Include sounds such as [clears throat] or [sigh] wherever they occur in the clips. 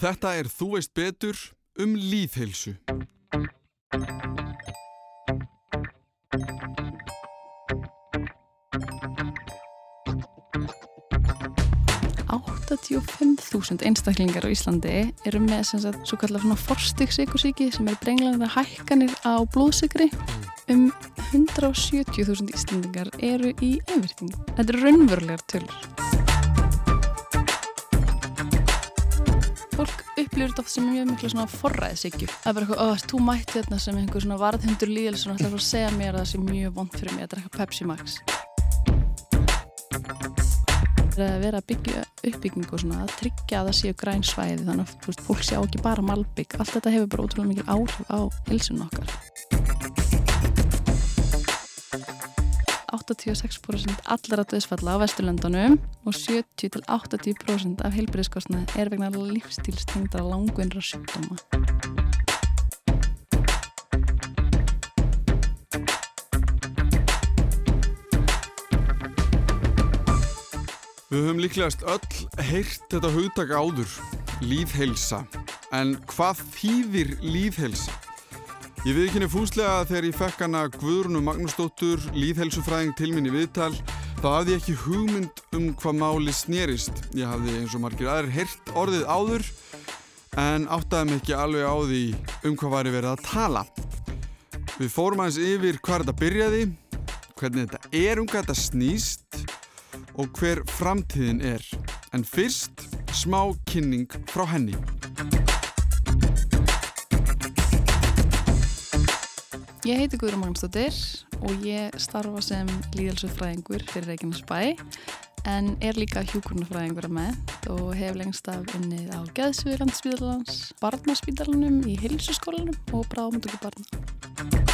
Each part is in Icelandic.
Þetta er Þú veist betur um líðheilsu. 85.000 einstaklingar á Íslandi eru með sagt svo kallar svona forstíksíkusíki sem er brenglanir hækkanir á blóðsykri um 170.000 Íslandingar eru í einvirting. Þetta eru raunverulegar tölur. Upplýður þetta sem mjög miklu svona forræðsíkju. Það er bara eitthvað, ó, þú mætti þetta sem einhver svona varðhundur líðil sem ætlar að segja mér að það sé mjög vond fyrir mig að drekka Pepsi Max. Að vera að byggja uppbyggingu og svona að tryggja að það séu græn svæði þannig að fólk sé á ekki bara malbygg allt þetta hefur bara ótrúlega mikil áhrif á hilsun okkar 86% allra döðsfalla á Vesturlöndunum og 70-80% af heilbyrðiskostnaði er vegna lífstílstengdra langvinnra sjúkdóma Við höfum líklegast öll heyrt þetta hugtak áður, líðheilsa. En hvað þýðir líðheilsa? Ég við ekki henni fúslega þegar ég fekk hana Guðrunu Magnúsdóttur, líðheilsufræðing til minni viðtal, þá hafði ég ekki hugmynd um hvað máli snerist. Ég hafði eins og margir aðrir heyrt orðið áður, en áttaði mig ekki alveg á því um hvað væri verið að tala. Við fórum aðeins yfir hvað þetta byrjaði, hvernig þetta er, um hvað þetta snýst, og hver framtíðin er. En fyrst smá kynning frá henni. Ég heiti Guðrún Magnúsdóttir og ég starfa sem líðelsufræðingur fyrir Reykjanes bæ en er líka hjúkurnafræðingur að með og hef lengst af unnið á Geðsviðlandsspíðalans, Barnaspíðalanum í Hilsuskólanum og Bráðmundöku barna.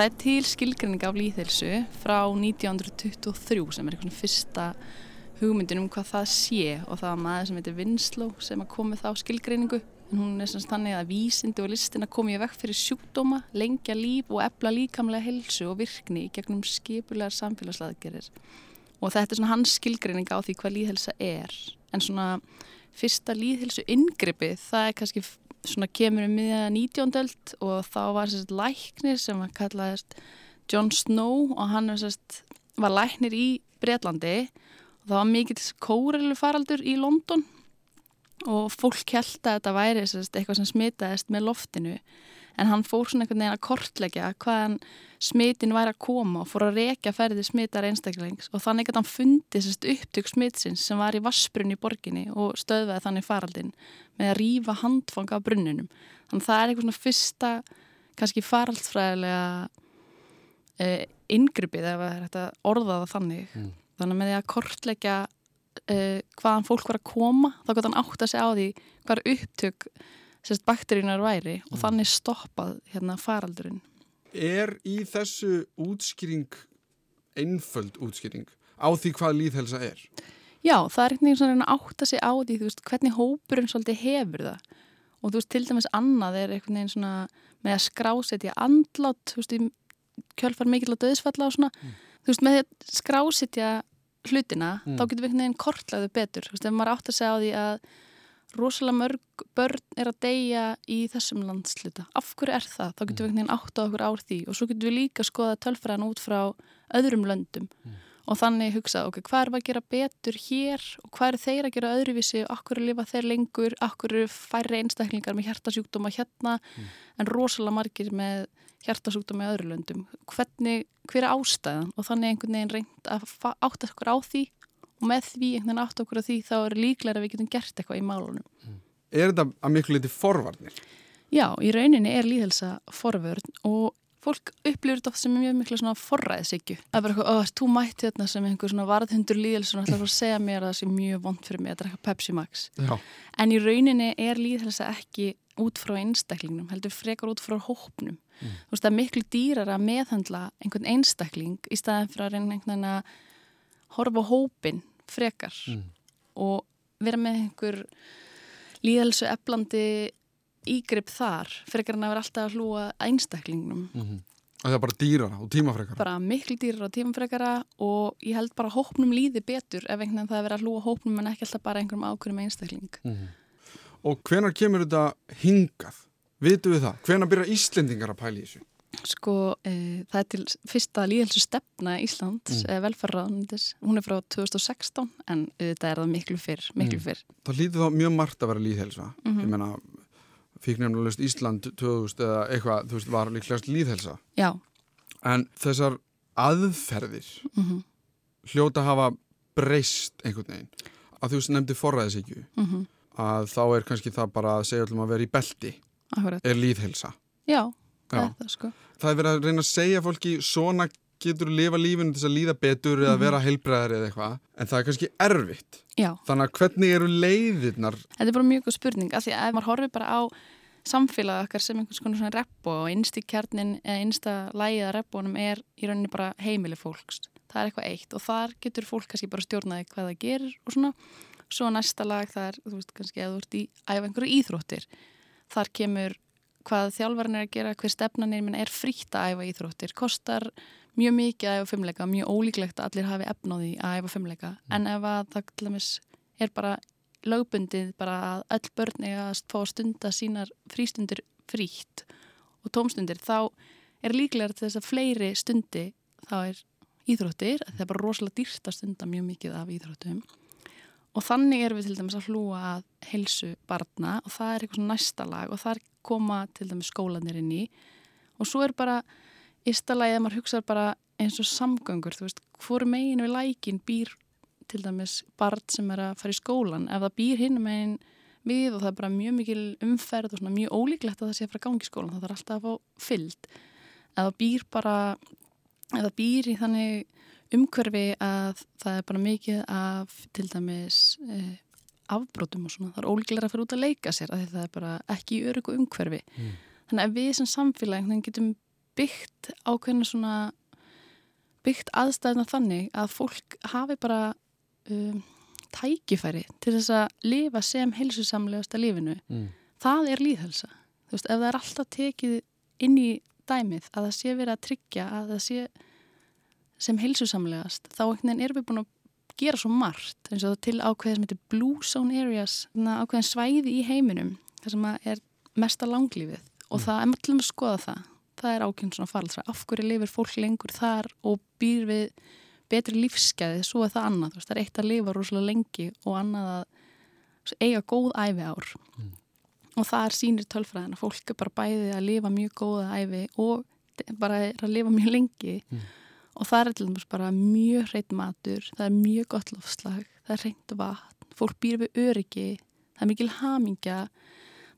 Það er til skilgrinning af líðhelsu frá 1923 sem er einhvern fyrsta hugmyndin um hvað það sé og það er maður sem heitir Winslow sem að komið þá skilgrinningu en hún er semst þannig að vísindi og listin að komið vekk fyrir sjúkdóma, lengja líf og ebla líkamlega helsu og virkni í gegnum skipulegar samfélagslaðgerir og þetta er svona hans skilgrinning á því hvað líðhelsa er. En svona fyrsta líðhelsu ingripið það er kannski svona kemur um miðja 19. öld og þá var sérst læknir sem var kallaðist John Snow og hann sérst, var læknir í Breitlandi og það var mikill kórelu faraldur í London og fólk held að þetta væri sérst, eitthvað sem smitaðist með loftinu en hann fór svona einhvern veginn að kortleggja hvaðan smitin væri að koma og fór að rekja ferði smitar einstaklings og þannig að hann fundi sérst upptök smitsins sem var í vassbrunni í borginni og stöðvaði þannig faraldin með að rýfa handfanga á brunnunum. Þannig að það er eitthvað svona fyrsta kannski faraldsfræðilega eh, inngripið ef það er hægt að orða það þannig. Mm. Þannig að með því að kortleggja eh, hvaðan fólk var að koma þá gott hann átt að segja á því hvað upptök sérst bakteríunar væri og mm. þannig stoppað hérna faraldurinn. Er í þessu útskýring einföld útskýring á því hvað líðhelsa er? Já, það er einhvern veginn að átta sig á því veist, hvernig hópurinn svolítið hefur það og þú veist, til dæmis annað er einhvern veginn svona með að skrásetja andlátt, þú veist, kjölfar mikill á döðsfalla og svona mm. þú veist, með að skrásetja hlutina, mm. þá getur við einhvern veginn kortlaðu betur, þú veist, ef maður átt að segja á því að rosalega mörg börn er að deyja í þessum landsluta. Af hverju er það? Þá getur við einhvern veginn átt á okkur ár því og svo getur við líka skoða tölfræðan út frá öðrum löndum mm. og þannig hugsa, ok, hvað er að gera betur hér og hvað er þeir að gera öðruvísi og okkur lifa þeir lengur, okkur færri einstaklingar með hjertasjúkdóma hérna mm. en rosalega margir með hjertasjúkdóma í öðru löndum. Hvernig, hver er ástæðan? Og þannig einhvern veginn reynd að átta okkur á því og með því einhvern veginn átt okkur á því þá er líklega að við getum gert eitthvað í málunum. Er þetta að miklu liti forvarnir? Já, í rauninni er líðhelsa forvörn og fólk upplýður þetta sem er mjög miklu svona forræðsíkju. Það er bara eitthvað, þú mætti þetta sem einhver svona varðhundur líðhelsa og ætlaði að segja mér að það sé mjög vond fyrir mig að drekka Pepsi Max. Já. En í rauninni er líðhelsa ekki út frá einstaklingnum, heldur frekar út frá hópnum. Mm. Þú veist, það er miklu dýrar að meðhandla einhvern einstakling í staðin fyrir að reyna einhvern veginn að horfa hópin frekar Mm. og vera með einhver líðhelsu eflandi ígrip þar frekar en að vera alltaf að hlúa að einstaklingnum Mm Það er bara dýrara og tímafrekara. bara miklu dýrar og tímafrekara og ég held bara að hópnum líði betur ef einhvern veginn það er verið að hlúa hópnum en ekki alltaf bara einhverjum ákveðum einstakling Mm Og hvenar kemur þetta hingað? Vitu við það? Hvenar byrja Íslendingar að pæla í þessu? Sko, e, það er til fyrsta líðhelsu stefna Íslands, Mm. mm. velferðarraðnindis hún er frá 2016 en þetta er það miklu fyrr, miklu Mm. fyrr Það hlýtur þá mjög margt að vera líðhelsa. Mhm. Ég meina, fíknefnulegst Ísland 2000 eða eitthvað, þú veist, var líklegast líðhelsa. Já, En þessar aðferðir mm hljóta hafa breyst einhvern veginn. Að þú nefndi forræðisíkju, -hmm. að þá er kannski það bara að segja allum að vera í belti, akkurat er líðhelsa. Já, það sko Það er verið að reyna að segja fólki svona getur þú lifa lífinu til að líða betur eða Mhm. vera heilbreðar eða eitthvað, en það er kannski erfitt. Já, Þannig að hvernig eru leiðirnar? þetta er bara mjög góð spurning af því að ef maður horfir bara á samfélagið okkar sem einhvers konar svona reppo og innsti kjarnin eða innsta lægið að reppunum er í rauninni bara heimili fólks það er eitthvað eitt og þar getur fólk kannski bara stjórnaði hvað það gerir og svona svo næsta lag það er, þú veist kannski að þú ert í æfa einhverju íþróttir þar kemur hvað þjálfarinn er að gera hver stefnan er, er frítt að æfa íþróttir. Kostar mjög mikið að æfa fimmleika mjög ólíklegt að allir hafi efnáði að æfa fimmleika en ef að það til dæmis er bara lögbundið bara að öll börn eiga að fá stunda sínar frístundir frítt og tómstundir þá er líklega til þess að fleiri stundi þá er íþróttir. Það er bara rosalega dýrt að stunda mjög mikið af íþróttum og þannig erum við til dæmis að hlúa að heilsu barna og það er eitthvað næsta lag og þar koma til dæmis skólanir inn í. Og svo er bara ístalagi að maður hugsa bara eins og samgöngur, þú veist, hvoru megin við lækin býr til dæmis barn sem er að fara í skólan, ef það býr hinn megin við og það er bara mjög mikil umferð og svona mjög ólíklegt að það sé að fara gangi í skólan, það þarf alltaf að fá fyllt ef það býr bara ef það býr í þannig umhverfi að það er bara mikið af til dæmis eh, afbrotum og svona, það er ólíklega að fara út að leika sér að það er bara ekki í örugu umhverfi Mm. þannig að við sem samfélag getum byggt ákveðna svona byggt aðstæðna þannig að fólk hafi bara um, tækifæri til þess að lifa sem heilsusamlegasta lífinu Mm. það er líðhelsa þú veist, ef það er alltaf tekið inn í dæmið að það sé verið að tryggja að það sé sem heilsusamlegast þá erum við búin að gera svo margt eins og til ákveðið sem heitir Blue Zone Areas ákveðin svæði í heiminum þar sem er mesta langlífið. Og það er maður að skoða það það er ákveðin svona faraldra. Af hverju lifir fólk lengur þar og býr við betri lífsgæði, svo er það annað það er eitt að lifa rosalega lengi og annað að eiga góð æfi ár. Og það sýnir tölfræðin að fólk er bara bæði að lifa mjög góða æfi og bara er að lifa mjög lengi Mm. Og það er til dæmis bara mjög hreitt matur, það er mjög gott lofslag, það er hreint vatn, fólk býr við öryggi, það er mikil hamingja,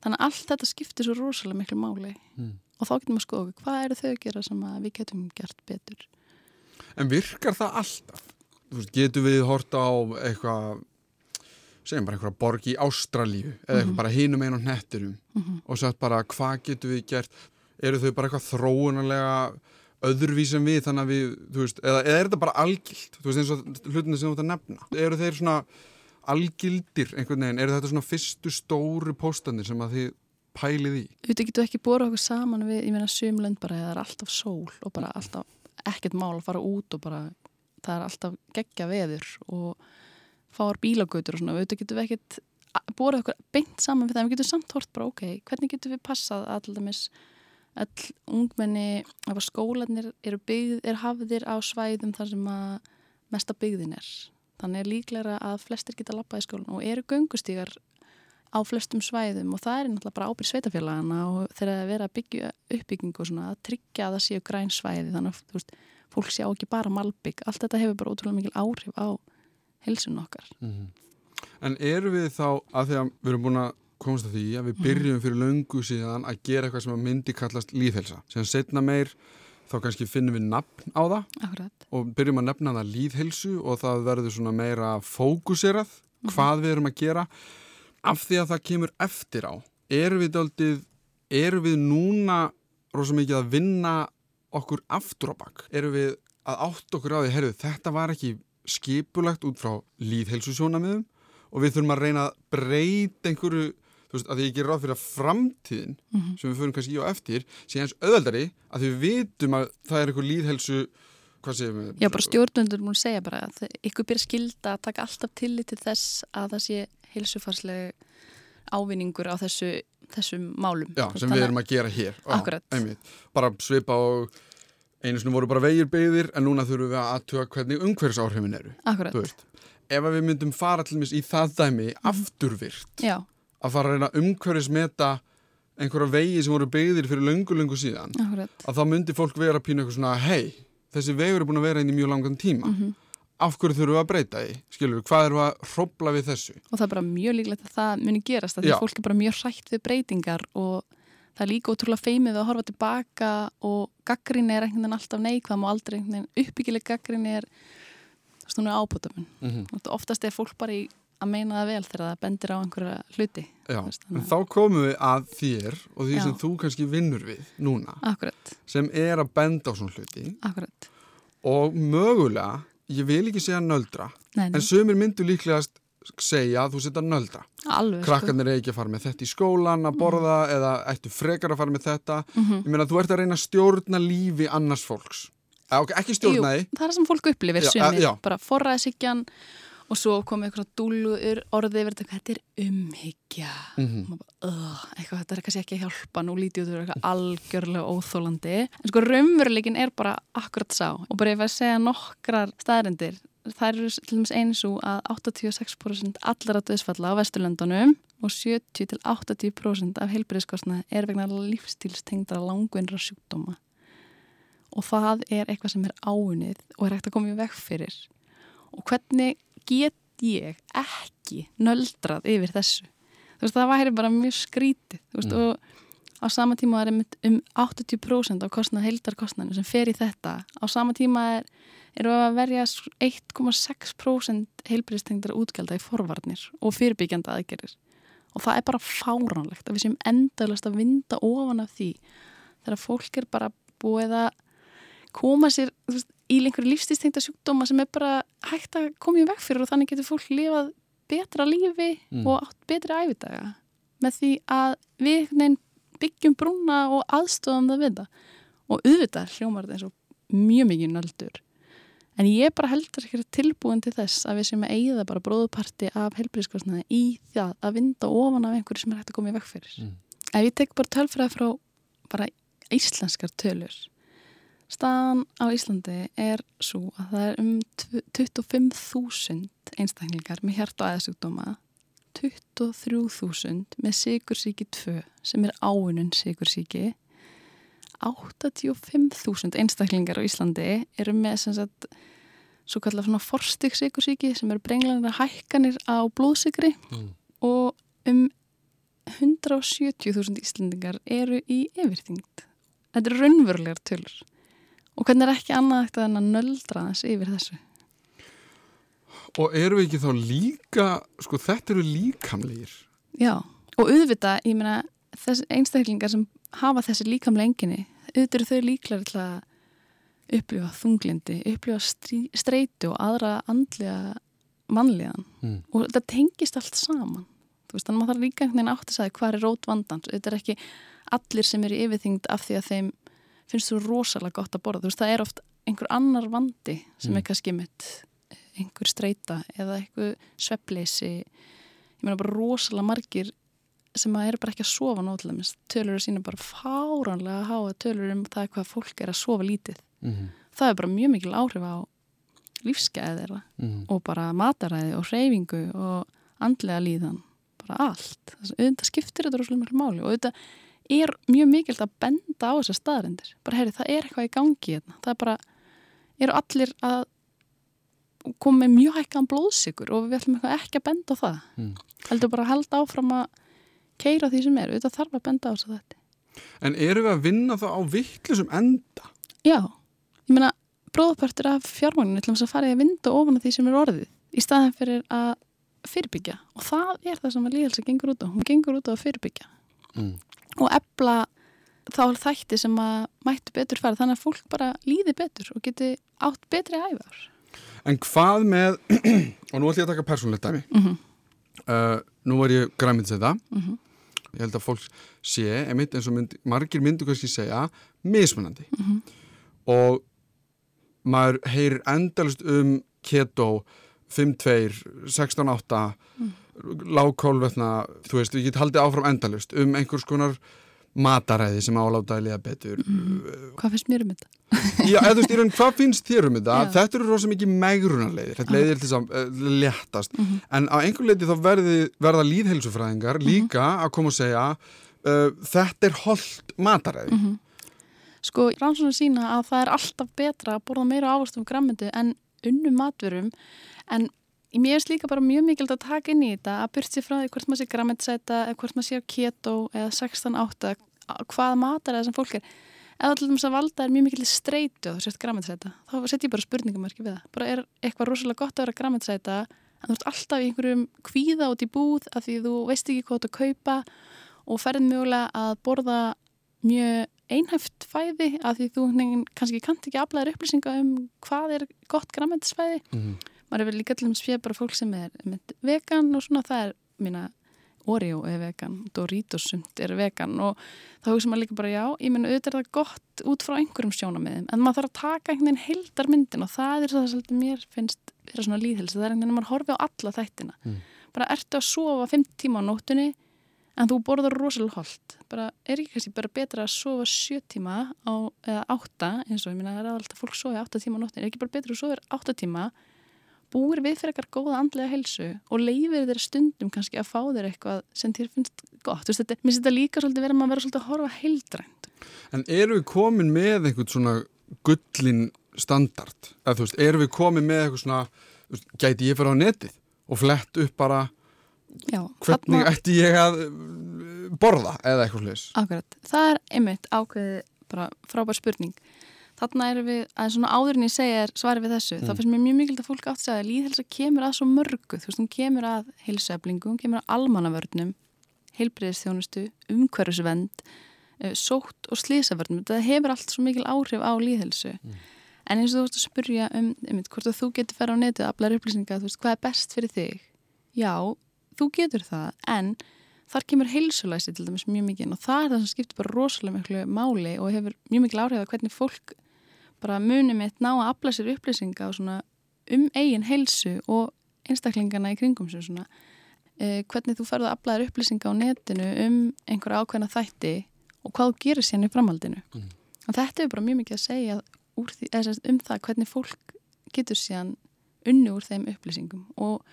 þannig að allt þetta skiptir svo rosalega miklu máli Mm. og þá getum við að skoða hvað eru þau að gera sem að við getum gert betur. En virkar það alltaf? Þú veist, getur við horta á eitthvað, segjum bara eitthvað borg í Ástralíu eða eitthvað Mhm. bara hinum einu hnetturum Mm og sagt bara hvað getur við gert? Eru þau bara eitthvað þróunarlega öðruvís en við þannig að við, þú veist, eða, eða er þetta bara algilt? Þú veist, eins og hlutinni sem þú ert að nefna. Eru þeir svona algildir einhvern veginn? Eru þetta svona fyrstu stóru póstanir sem að þið pælið í? Þetta getur ekki bóra okkur saman við, ég meina sumlönd bara, það er alltaf sól og bara alltaf ekkert mál að fara út og bara það er alltaf geggja veður og fáar bílagautur og svona, við getum við ekkert bóra okkur beint saman við það, við getum samt hort bara, ok, hvernig getum við passað að alltaf mis all ungmenni, ef að skólanir eru byggð, er hafðir á svæðum þar sem að mesta byggðin er. Þannig er líklega að flestir geta lappað í skólan og eru göngustígar á flestum svæðum og það er náttúrulega bara ábyrð sveitafélagana og þegar það er verið að byggja uppbyggingu og svona að tryggja að það séu græn svæði þannig að veist, fólk sjá ekki bara malbygg, allt þetta hefur bara ótrúlega mikil áhrif á helsun okkar. En eru við þá, að því að við erum búin að komast að því að við byrjum fyrir löngu síðan að gera eitthvað sem að myndi kallast líðhelsa. Sem setna meir þá kannski finnum við nafn á það Akkurat. og byrjum að nefna það líðhelsu og það verður svona meira fókuserað hvað við erum að gera af því að það kemur eftir á. Erum við daldið, erum við núna rosa mikið að vinna okkur aftur á bakk? Erum við að átt okkur á því, herru, þetta var ekki skipulagt út frá líðhelsusjónamiðum og við þurfum að reyna að breyta einhverju, þú veist, að því ég ger ráð fyrir að framtíðin Mhm. sem við förum kannski í og eftir sé eins auðveldari að því við vitum að það er einhver líðhelsu, hvað séum við? Já, bara stjórnvöndur múin segja bara að ykkur byrja skilda að taka alltaf tillit til þess að það sé heilsufarsleg ávinningur á þessu, þessum málum. Já, sem við erum að gera hér. Já, Akkurat. Einmitt. Bara svipa og einu sinni voru bara vegir beigðir en núna þurfum við að aðtuga hvernig umhverfisáhrifin eru. Akkurat, ef við myndum fara til mis í það dæmi Mhm. afturvirt já, að fara að reyna að umhverfismeta einhverja vegi sem voru beigðir fyrir löngu-löngu síðan akkurat. að þá myndi fólk vera pínu eitthvað svona hei, þessi vegur er búin að vera inn í mjög langan tíma Mhm. af hverju þurfum við að breyta því skilur við, hvað við að hrópla við þessu Og það er bara mjög líklegt að það muni gerast að því fólk er bara mjög hrætt við breytingar og það er líka ótrúlega feimið að horfa tilbaka og gaggrinni er einhvern veginn alltaf neikvæm og aldrei einhvern veginn uppbyggileg gaggrinni er svona ábútamun. mm -hmm. Oftast er fólk bara í að meina það vel þegar það bendir á einhverja hluti. Já, en þá komum við að þér og því Já. sem þú kannski vinnur við núna Akkurat, sem er að benda á svona hluti akkurat. og mögulega, ég vil ekki segja nöldra Nei, nei, en sömur myndu líklegast segja að þú setja nöldra alveg. krakkarnir er ekki að fara með þetta í skólan að borða eða ættu frekar að fara með þetta Sko. Mhm. ég meina þú ert að reyna að stjórna lífi annars fólks ekki stjórna því það er sem fólk upplifir já. bara forræðisíkjan og svo komið eitthvað dúlur orðið yfir þetta, þetta er umhyggja. Mhm. og maður bara, "Ugh, eitthvað, þetta er kannski ekki að hjálpa. Nú lítið út úr eitthvað algjörlega óþólandi en sko raunveruleikin er bara akkurat sá. Og bara ég var að segja nokkrar staðrendir, það eru til dæmis eins og að 86% allra döðsfalla á Vesturlöndunum og 70-80% af heilbriðskostnaði er vegna lífstílstengdra langvinnra sjúkdóma. Og það er eitthvað sem er áunnið og er hægt að koma í veg fyrir. Og hvernig get ég ekki nöldrað yfir þessu. Veist það væri bara mjög skrítið veist Mm. og á sama tíma er um 80% af kostnað heildarkostnaðinu sem fer í þetta. Á sama tíma er, eru að verja 1,6% heilbriðstengdra útgjalda í forvarnir og fyrirbyggjanda aðgerir og það er bara fáránlegt að við séum endalast að vinda ofan af því þegar fólk er bara búið að koma sér veist, í einhverju lífstíðstengta sjúkdóma sem er bara hægt að koma í veg fyrir og þannig getur fólk lifað betra lífi Mm. og átt betri æfidaga með því að við veginn byggjum brúna og aðstofum það við það og auðvitað hljómar þetta eins og mjög mikið nöldur en ég bara heldur ekki tilbúin til þess að við sem að eigða bara bróðuparti af helbriðskostnaði í það að vinda ofan af einhverju sem er hægt að koma í veg fyrir Mm. ef ég tek bara tölfræði frá bara íslenskar tölur staðan á Íslandi er svo að það er um 25.000 einstaklingar með hjart- og æðasjúkdóma 23.000 með sigursíki 2 sem er áunun sigursíki 85.000 einstaklingar á Íslandi eru með sem sagt svo kallar svona forstig sigursíki sem eru brenglanir hækkanir á blóðsigri Mm. og um 170.000 Íslandingar eru í yfirþyngd. Þetta eru raunverulegar tölur. Og hvernig er ekki annað eftir en að nöldra þess yfir þessu? og eru við ekki þá líka sko þetta eru líkamlegir Já, og auðvitað, ég meina, þessi einstaklingar sem hafa þessi líkamlega enginni, auðvitað eru þau líklar til að upplifa þunglindi, upplifa streitu og aðra andlega mannlegan mm. og þetta tengist allt saman. Þú veist, þannig að maður þarf líka einhvern veginn átt að segja hvað er rót vandans. Þetta er ekki allir sem eru yfirþyngd af því að þeim finnst þú rosalega gott að borða. Þú veist, það er oft einhver annar vandi sem Mm. er kannski mitt einhver streita eða einhver sveppleysi. Ég meina bara rosalega margir sem að eru bara ekki að sofa nótlega. Tölur sína bara fáránlega að háa tölur um það hvað fólk er að sofa lítið. Mm. Það er bara mjög mikil áhrif á lífsgæði þeirra Mm. og bara mataræði og hreyfingu og andlega líðan, bara allt þess að auðvitað skiptir þetta rosalega mjög máli og auðvitað er mjög mikilt að benda á þessar staðrendir, bara heyri það er eitthvað í gangi hérna, það er bara eru allir að koma með mjög hækkaðan blóðsikur og við ætlum ekki að benda á það. Mm. heldur bara að halda áfram að keira því sem er, auðvitað þarf að benda á þess að þetta en eru við að vinna þá á vittlusum enda? Já, ég meina bróðpartur af fjármagninu til þess að fara í að vinda ofan því sem er orðið í staðan fyrir að fyrirbyggja. Og það er það sem að líðelsa gengur út á. Hún gengur út á að fyrirbyggja. Mm. Og ebla þá þætti sem að mættu betur fara þannig að fólk bara líði betur og geti átt betri æfar En hvað með, [clears throat] og nú ætlum ég að taka persónlegt dæmi, Mhm. uh, nú var ég græminsæta, Mhm. ég held að fólk sé, einmitt eins og mynd, margir myndu kannski segja, mismunandi. Mhm. Og maður heyrir endalist um keto, 5-2, 16-8, Mhm. Lágkólvetna, þú veist, við getum haldið áfram endalist um einhvers konar mataræði sem áláta að liða betur. Hvað finnst mér um þetta? Já, eða þú veist, í raun, hvað finnst þér um þetta? Já. Þetta eru rosa mikið megrunarleiðir, þetta leiðir til þess að uh, léttast. Mhm. En á einhver leiti þá verði, verða líðheilsufræðingar Mhm. líka að koma að segja uh, þetta er holdt mataræði. Mhm. Sko, rannsóknir sína að það er alltaf betra að borða meira ávastum græmyndu en unnum matverum en mér er líka bara mjög mikilvægt að taka inn í þetta að byrja sér frá því hvort maður sé græmyndsæta eða hvort maður sé á keto eða 16-8 hvað mataræði sem fólk er eða til dæmis að valda er mjög mikil streitu að þú sért græmyndsæta þá set ég bara spurningamarki við það bara er eitthvað rosalega gott að vera græmyndsæta en þú ert alltaf í einhverjum kvíða út í búð af því þú veist ekki hvað þú kaupa og ferð mögulega að borða mjög einhæft fæði af því þú kannski kannt ekki aflæðir upplýsinga um hvað er gott græmendisfæði. Mhm. Maður hefur líka til að bara fólk sem er vegan og svona það er, mína, Oreo er vegan, Doritos sumt er vegan og þá hugsa maður líka bara já, ég menn auðvitað er það gott út frá einhverjum sjónamiðum en maður þarf að taka einhvern veginn heildarmyndin og það er það sem mér finnst vera svona líðhelsi, það er einhvern veginn að maður horfi á alla þættina. Mm. Bara ertu að sofa 5 tíma á nóttunni en þú borðar rosalega holdt bara er ekki kannski bara betra að sofa 7 tíma á, eða 8 eins og ég minna það er alltaf fólk sofi 8 tíma á nóttin er ekki bara betra að sofa 8 tíma búir við fyrir eitthvað góða andlega helsu og leifir þér stundum kannski að fá þér eitthvað sem þér finnst gott Þú veist, þetta, mér finnst þetta líka svolítið verið að maður vera svolítið að horfa heildrænt En eru við komin með einhvern svona gullin standard? Eða þú veist, eru við komin með eitthvað svona, veist, gæti ég fyrir á netið og flett upp bara Já, hvernig þarna- ætti ég að uh, borða eða eitthvað slis? Akkurat, það er einmitt ákveðið bara frábær spurning. Þarna erum við, að svona áður en ég segja svarið við þessu, þá Mm. finnst mér mjög mikilvægt að fólk átt að segja að líðhelsa kemur að svo mörgu, þú veist, hún kemur að heilsueflingu, hún kemur að almannavörnum, heilbreyðistjónustu, umhverfisvend, eh, sótt og slísavörnum, það hefur allt svo mikil áhrif á líðhelsu. En eins og þú veist að spurja um, einmitt, hvort að þú getur fara á netið að aflæra upplýsingar, þú veist, hvað er best fyrir þig? Já, þú getur það, en þar kemur heilsulæsi til dæmis mjög mikið og það er það sem skiptir bara rosalega miklu máli og hefur mjög mikil áhrif að hvernig fólk bara munið mitt ná að afla sér upplýsinga og um eigin heilsu og einstaklingana í kringum sér svona eh, hvernig þú ferðu að afla þér upplýsinga á netinu um einhverja ákveðna þætti og hvað þú gerir sérna í framhaldinu Mm. og þetta er bara mjög mikið að segja því, eða, sem um það hvernig fólk getur síðan unni úr þeim upplýsingum og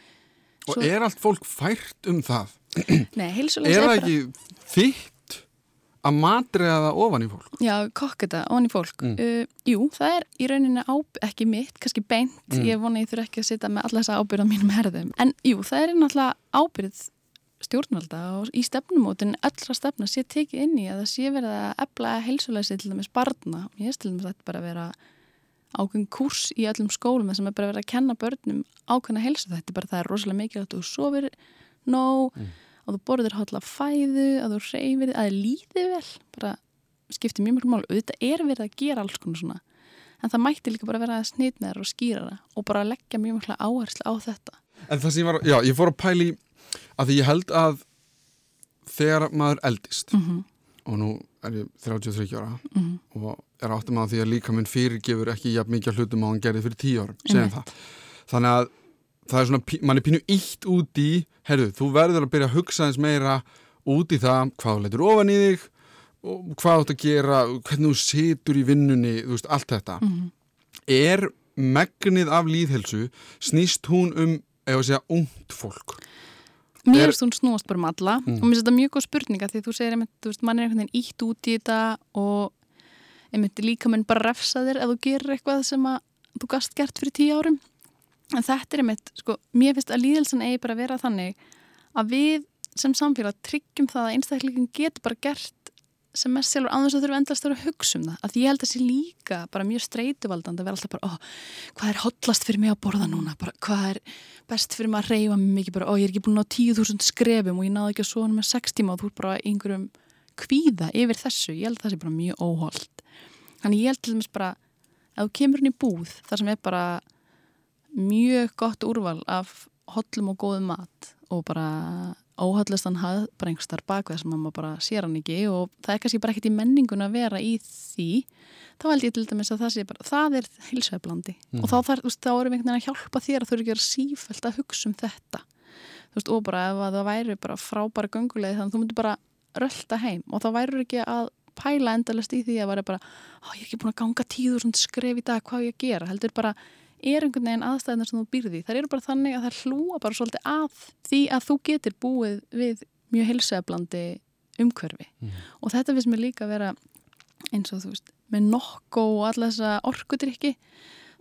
Og Svo- er allt fólk fært um það? Nei, heilsulegs Er það bara- ekki þitt að matriða það ofan í fólk? Já, kokka þetta, onni fólk. Mm. Uh, jú, það er í rauninni ábyrð, ekki mitt, kannski beint, Mm. ég vona ég þurfa ekki að sitja með alla þessa ábyrð á mínum herðum. En jú, það er náttúrulega ábyrð stjórnvalda og í stefnumótin allra stefna sé tekið inn í að það sé verið að efla heilsulegsi til dæmis barna. Ég veist til dæmis að þetta bara að vera ákveðin kurs í öllum skólum þar sem er bara verið að kenna börnum ákveðna heilsu. Þetta er bara það er rosalega mikið að þú sofir nóg, Mm. Að þú borðir hotla fæðu, að þú reyfir, að þið líði vel, bara skiptir mjög mjög mál. Auðvitað er verið að gera alls konar svona. En það mætti líka bara vera að snýtneðar og skýra það og bara leggja mjög mjög áherslu á þetta. En það sem ég var, já, ég fór að pæli að því ég held að þegar maður eldist Mm -hmm. og nú er ég 33 ára Mm og er áttum að því að líka minn fyrirgefur ekki jafn mikið hlutum á hann gerði fyrir 10 árum, segjum Einmitt. það. Þannig að það er svona, mann er pínu ítt út í, herru, þú verður að byrja að hugsa eins meira út í það hvað þú leitur ofan í þig og hvað þú ert að gera, hvernig þú situr í vinnunni, þú veist, allt þetta. -hmm. Er megnið af líðhelsu, snýst hún um, ef að segja, ungt fólk? Mér finnst hún snúast bara um alla Mm. og mér finnst þetta mjög góð spurninga því þú segir einmitt, þú veist, mann er einhvern veginn ítt út í þetta og einmitt líka menn bara refsa þér ef þú gerir eitthvað sem að þú gast gert fyrir tíu árum en þetta er einmitt, sko, mér finnst að líðelsan eigi bara að vera þannig að við sem samfélag tryggjum það að einstaklingin getur bara gert sem mest sjálfur þess að þurfa endast að vera að hugsa um það. Að ég held að sé líka bara mjög streituvaldandi að vera alltaf bara, ó, hvað er hotlast fyrir mig að borða núna, bara hvað er best fyrir mig að reyfa mikið? Bara, ó, ég er ekki búin að ná 10.000 skrefum og ég náði ekki að svona með 6 tíma og þú er bara einhverjum kvíða yfir þessu, ég held að það sé bara mjög óholt þannig ég held til dæmis bara ef þú kemur mjög gott úrval af hollum og góðum mat og bara óhaldast hann hafð bara einhverstar bakveð sem maður bara sér hann ekki og það er kannski bara ekkert í menningun að vera í því. Þá held ég til dæmis að það sé bara það er hilsveiflandi mm. og þá, þar, veist, þá erum við einhvern veginn að hjálpa þér að þú eru ekki að sífælt að hugsa um þetta. Veist, og bara ef það væri bara frábæra gönguleið þannig að þú myndir bara rölda heim og þá væri ekki að pæla endalast í því að vera bara ég er ekki búin að ganga tíður skref í dag hvað ég að gera? Heldur bara er einhvern veginn aðstæðina sem þú býrði. Það eru bara þannig að það hlúa bara svolítið að því að þú getur búið við mjög hilseflandi umhverfi. Mm. og þetta finnst mér líka að vera eins og þú veist, með nokko og alla þessa orkudrykki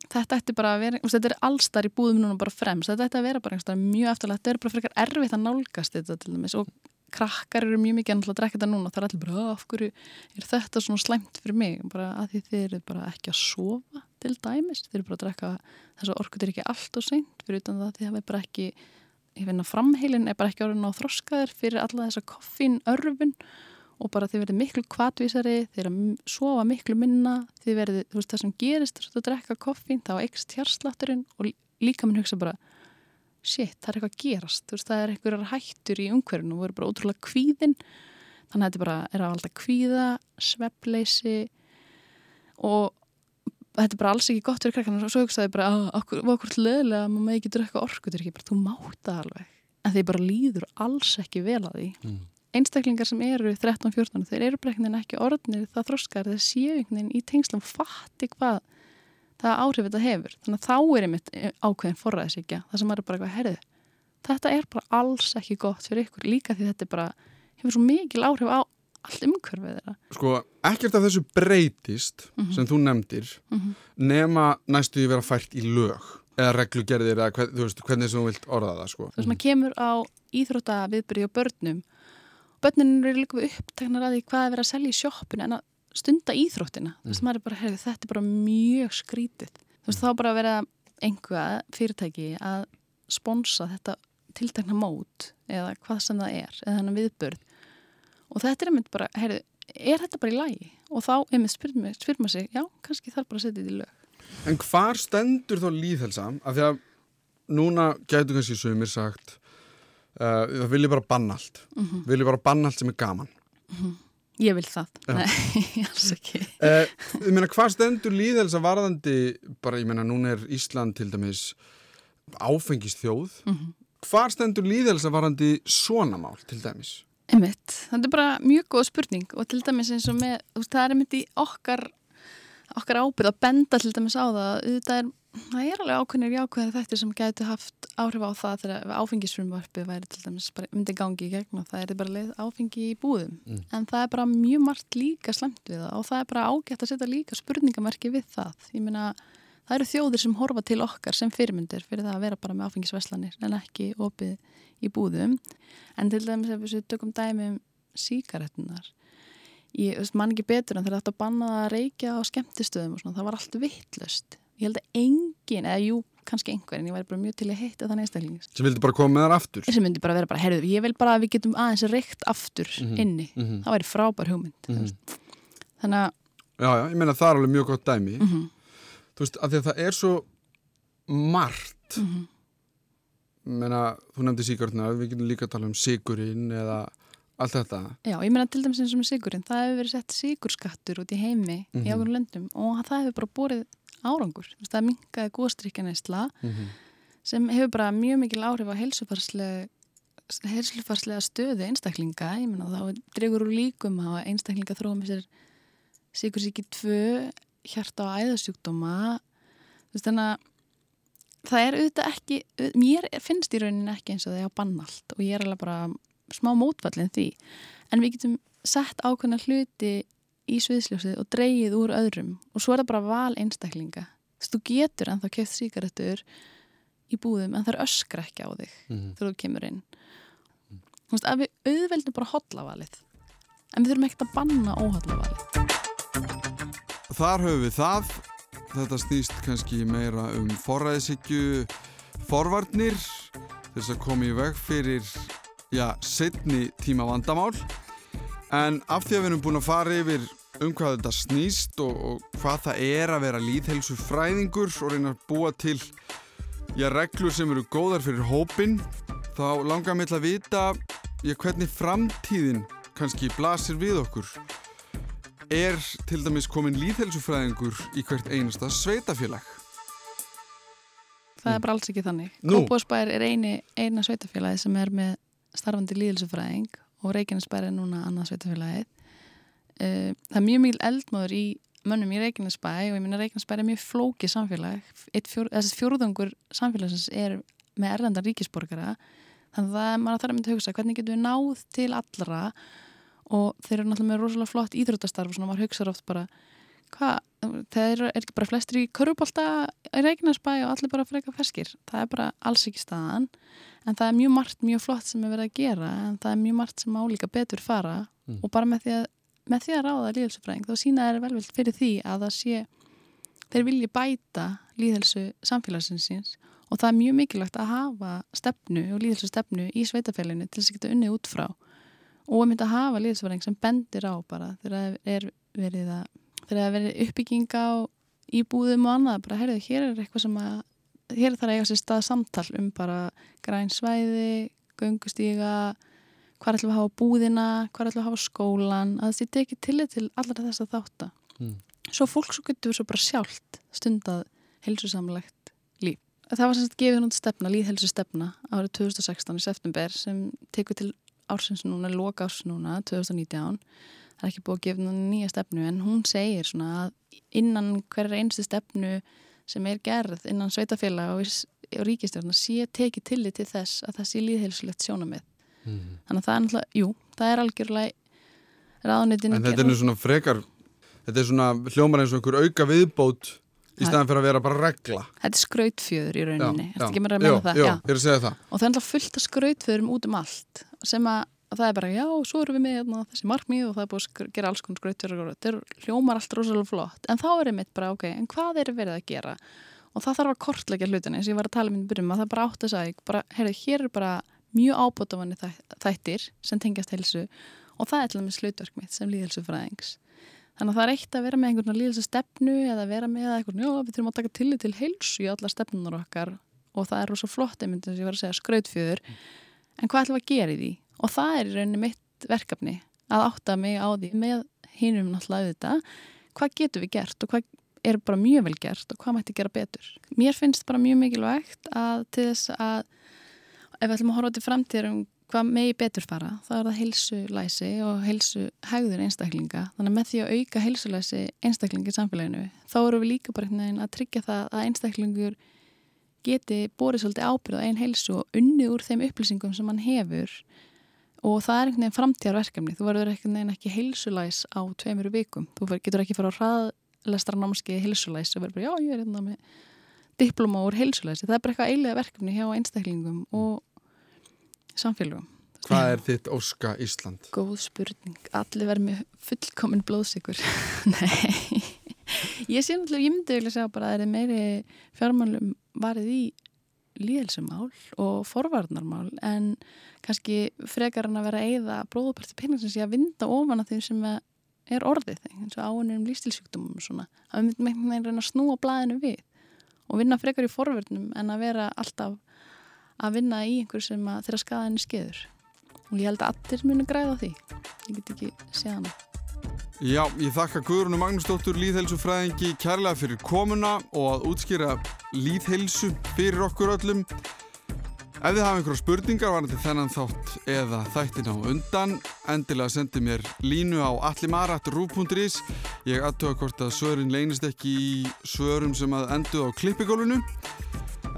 þetta ætti bara að vera, þetta er allstar í búðum núna bara fremst, þetta ætti að vera bara einhverstað mjög eftirlega, þetta er bara frekar erfitt að nálgast þetta til dæmis. Og krakkar eru mjög mikið að drekka þetta núna. Það er allir bara, af hverju er þetta svona slæmt fyrir mig, bara að því þið eru bara ekki að sofa til dæmis. Þið eru bara að drekka þess að orkut er ekki allt og seint fyrir utan það því það er bara ekki ég finna framheilin er bara ekki orðin á þroskaðir fyrir alla þessa koffín örfun og bara þið verður miklu kvatvísari er að sofa miklu minna þið verður, þú veist það sem gerist þú drekka koffín, þá ekst hjarslátturinn og líka minn hugsa bara shit, það er eitthvað að gerast, þú veist það er einhverjar hættur í umhverfinu og verður bara ótrúlega kvíðin. Þannig að þetta bara er að valda kvíða, sveppleysi og þetta er bara alls ekki gott fyrir krakkarnar og svo hugsaði bara, okkur, okkur leðilega að með ekki drekka orku, þetta er ekki bara, þú máta alveg. En þeir bara líður alls ekki vel að því. Mm. einstaklingar sem eru 13-14, þeir eru breknin ekki orðnir það þroskar, þeir séu einhvern veginn í tengslam fatti hvað það áhrif þetta hefur, þannig að þá er einmitt ákveðin forræðisíkja, það sem er bara eitthvað herðið, þetta er bara alls ekki gott fyrir ykkur, líka því þetta bara hefur svo mikil áhrif á allt umhverfið þeirra. Sko, ekkert af þessu breytist mm -hmm. sem þú nefndir mm -hmm. nema næstu því vera fært í lög eða reglugerðir eða hvern, þú veist, hvernig þú vilt orða það sko. Þú veist, maður kemur á íþróttaviðbyrju og börnum börnunum eru líka upptegnar að því hvað er verið að selja í sjóppinu en að stunda íþróttina mm. þú veist, maður er bara, heyrðu, þetta er bara mjög skrítið þú veist, þá bara verið einhvað fyrirtæki að sponsa þetta tiltegna mót eða hvað sem það er, eða þannig viðbörð og þetta er einmitt bara, heyrðu, er þetta bara í lagi? Og þá einmitt spyrir maður sig, já, kannski þarf bara að setja þetta í lög. En hvar stendur þá líðhelsa? Af því að núna gætu kannski sögumir sagt, uh, það vilja bara banna allt, mm -hmm. vilja bara banna allt sem er gaman. Mm -hmm. Ég vil það, já. nei, [laughs] alls ekki. Uh, ég meina, hvað stendur líðhelsa varðandi, bara ég meina, núna er Ísland til dæmis áfengist þjóð, mm -hmm. hvað stendur líðhelsa varðandi svona mál til dæmis? Einmitt, þetta er bara mjög góð spurning og til dæmis eins og með, veist, það er einmitt í okkar, okkar ábyrð að benda til dæmis á það, er, það er alveg ákveðnir jákvæðir þættir sem getur haft áhrif á það þegar áfengisfrumvarfi væri til dæmis bara myndi gangi í gegn og það er bara leið áfengi í búðum, mm. en það er bara mjög margt líka slemt við það og það er bara ágætt að setja líka spurningamerki við það, ég meina það eru þjóðir sem horfa til okkar sem fyrirmyndir fyrir það að vera bara með áfengisveslanir en ekki opið í búðum en til dæmis ef við tökum dæmi um síkaretunar ég veist, man ekki betur en þegar þetta bannaði að reykja á skemmtistöðum og svona, það var allt vittlust ég held að engin, eða jú, kannski einhver en ég væri bara mjög til að heita þannig einstakling sem vildi bara koma með þar aftur sem vildi bara vera bara, herruðu, ég vil bara að við getum aðeins reykt aftur mm -hmm. inni mm -hmm. það væri frábær hugmynd mm -hmm. þannig að já, já, ég meina það er alveg mjög gott dæmi mhm. Þú veist, af því að það er svo margt mhm meina, þú nefndi síkartna, við getum líka að tala um sigurinn eða allt þetta. Já, ég meina til dæmis eins og með sigurinn, það hefur verið sett sigurskattur út í heimi mm -hmm. í mhm. ákveðum löndum og það hefur bara borið árangur. Það minkaði góðstrykjaneisla mm -hmm. sem hefur bara mjög mikil áhrif á heilsufarslega stöðu einstaklinga, ég meina þá dregur úr líkum á einstaklinga þróum þessir sigursíki 2 hjarta á æðasjúkdóma þannig að það er auðvitað ekki, mér finnst í rauninni ekki eins og það er á bannalt og ég er alveg bara smá mótfallin því. En við getum sett ákveðna hluti í sviðsljósið og dreyið úr öðrum og svo er það bara val einstaklinga. Þú veist, þú getur en þá keft síkaretur í búðum en það er öskra ekki á þig mm -hmm. þegar þú kemur inn. Þú veist, að við auðveldum bara hotlavalið en við þurfum ekkert að banna óhotlavalið Þar höfum við það. Þetta snýst kannski meira um forræðisíkju forvarnir þess að koma í veg fyrir já, setni tíma vandamál. En af því að við erum búin að fara yfir um hvað þetta snýst og, og hvað það er að vera líðhelsu fræðingur og reyna að búa til já, reglur sem eru góðar fyrir hópin þá langar mér til að vita já, hvernig framtíðin kannski blasir við okkur er til dæmis komin líðhelsufræðingur í hvert einasta sveitafélag Það er bara alls ekki þannig. Kópásbær er eini, eina sveitafélagi sem er með starfandi líðelsufræðing og Reykjanesbær er núna annað sveitafélagið. Eh, Það er mjög mikil eldmáður í mönnum í Reykjanesbæ og ég minna Reykjanesbær er mjög flókið samfélag. Fjór, þessi fjórðungur samfélagsins er með erlenda ríkisborgara þannig að er maður þarf að mynda að hugsa hvernig getum við náð til allra og þeir eru náttúrulega með rosalega flott íþróttastarf og svona maður hugsaður oft bara hvað, það er, er ekki bara flestir í körubólta í Reykjanesbæ og allir bara freka ferskir, það er bara alls ekki staðan en það er mjög margt, mjög flott sem er verið að gera en það er mjög margt sem álíka betur fara Mm. og bara með því að, með því að ráða líðhelsufræðing þá sína þeir velveld fyrir því að það sé þeir vilji bæta líðhelsu samfélagsins síns og það er mjög mikilvægt að hafa stefnu og líðhelsu stefnu í sveitafélaginu til þess að geta unnið út frá og að mynda að hafa líðhelsufræðing sem bendir á bara þegar það er verið að þegar það er verið uppbygging á íbúðum og annað, bara herðu, hér er eitthvað sem að hér þarf að eiga sér stað samtal um bara græn svæði göngustíga hvað ætlum við að hafa búðina, hvað ætlum við að hafa skólan að þessi tekið tillit til allra þess að þátta Mm. svo fólk svo getur svo bara sjálft stundað heilsusamlegt líf. Það var semst gefið hún stefna, líðhelsu stefna árið 2016 í september sem tekur til ársins núna, loka árs núna 2019 það er ekki búið að gefa nýja stefnu en hún segir svona að innan hverja einstu stefnu sem er gerð innan sveitafélag og, og ríkistjórna sé tekið tillit til þess að það sé líðhelsulegt sjónamið mm. þannig að það er náttúrulega, jú, það er algjörlega ráðunitin En þetta er nú svona frekar þetta er svona hljómar eins og einhver auka viðbót í staðan fyrir að vera bara regla Þetta er skrautfjöður í rauninni, Já, já. meina það? Já. ég er að segja það Og það er náttúrulega fullt af skrautfjöðurum út um allt sem að, að það er bara, já, svo erum við með hérna, þessi markmið og það er búið að gera alls konar skrautfjöður þetta hljómar allt rosalega flott en þá er einmitt bara, ok, en hvað er verið að gera? Og það þarf að kortleggja hlutinni og ég var að tala um í byrjum að það bara átt að heyrðu, hér er bara mjög ábútafanni þættir sem tengjast heilsu og það er Þannig að það er eitt að vera með einhvern líðhelsu stefnu eða vera með einhvern, já, við þurfum að taka tillit til heilsu í alla stefnunar okkar og það er rosa flott, einmitt eins og ég var að segja, skrautfjöður. En hvað ætlum að gera í því? Og það er í rauninni mitt verkefni að átta mig á því með hinum náttúrulega auðvitað, hvað getum við gert og hvað er bara mjög vel gert og hvað mætti gera betur. Mér finnst bara mjög mikilvægt að til þess að ef við ætlum að horfa til framtíðar um hvað megi betur fara, þá er það heilsulæsi og heilsu hegður einstaklinga. Þannig að með því að auka heilsulæsi einstaklingi í samfélaginu, þá eru við líka bara einhvern veginn að tryggja það að einstaklingur geti borið svolítið ábyrð á einn heilsu og unni úr þeim upplýsingum sem hann hefur og það er einhvern veginn framtíðarverkefni. Þú verður einhvern veginn ekki heilsulæs á tveimur vikum. Þú getur ekki fara á hraðlestra námskeið heilsulæs og verður bara, já, ég er hérna með diploma úr heilsulæsi. Það er bara eitthvað eilega verkefni hjá einstaklingum og samfélagum. Hvað er þitt óska Ísland? Góð spurning. Allir verður með fullkomin blóðsikur. [laughs] Nei. Ég sé náttúrulega, ég myndi vilja segja bara að það er meiri fjármálum varið í líðelsumál og forvarnarmál en kannski frekar en að vera eyða bróðuparti penningsins í að vinda ofan að þeim sem er orðið eins og áunum lístilsjúkdumum og svona. Það myndi með einhvern veginn reyna að snúa blæðinu við og vinna frekar í forvarnum en að vera alltaf að vinna í einhver sem að þeirra skaðinu skeður og ég held að allir muni græða því ég get ekki séð hana Já, ég þakka Guðrunu Magnúsdóttur líðhelsufræðingi kærlega fyrir komuna og að útskýra líðhelsu fyrir okkur öllum. Ef þið hafa einhverja spurningar varandi þennan þátt eða þættin á undan, endilega sendi mér línu á allimarat.ruf.is. Ég aðtöða hvort að svörin leynist ekki í svörum sem að enduð á klippigólunu.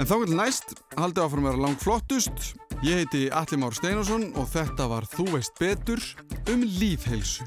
En þá vil næst, haldið áfram að vera langt flottust. Ég heiti Allimár Steinarsson og þetta var Þú veist betur um líðhelsu.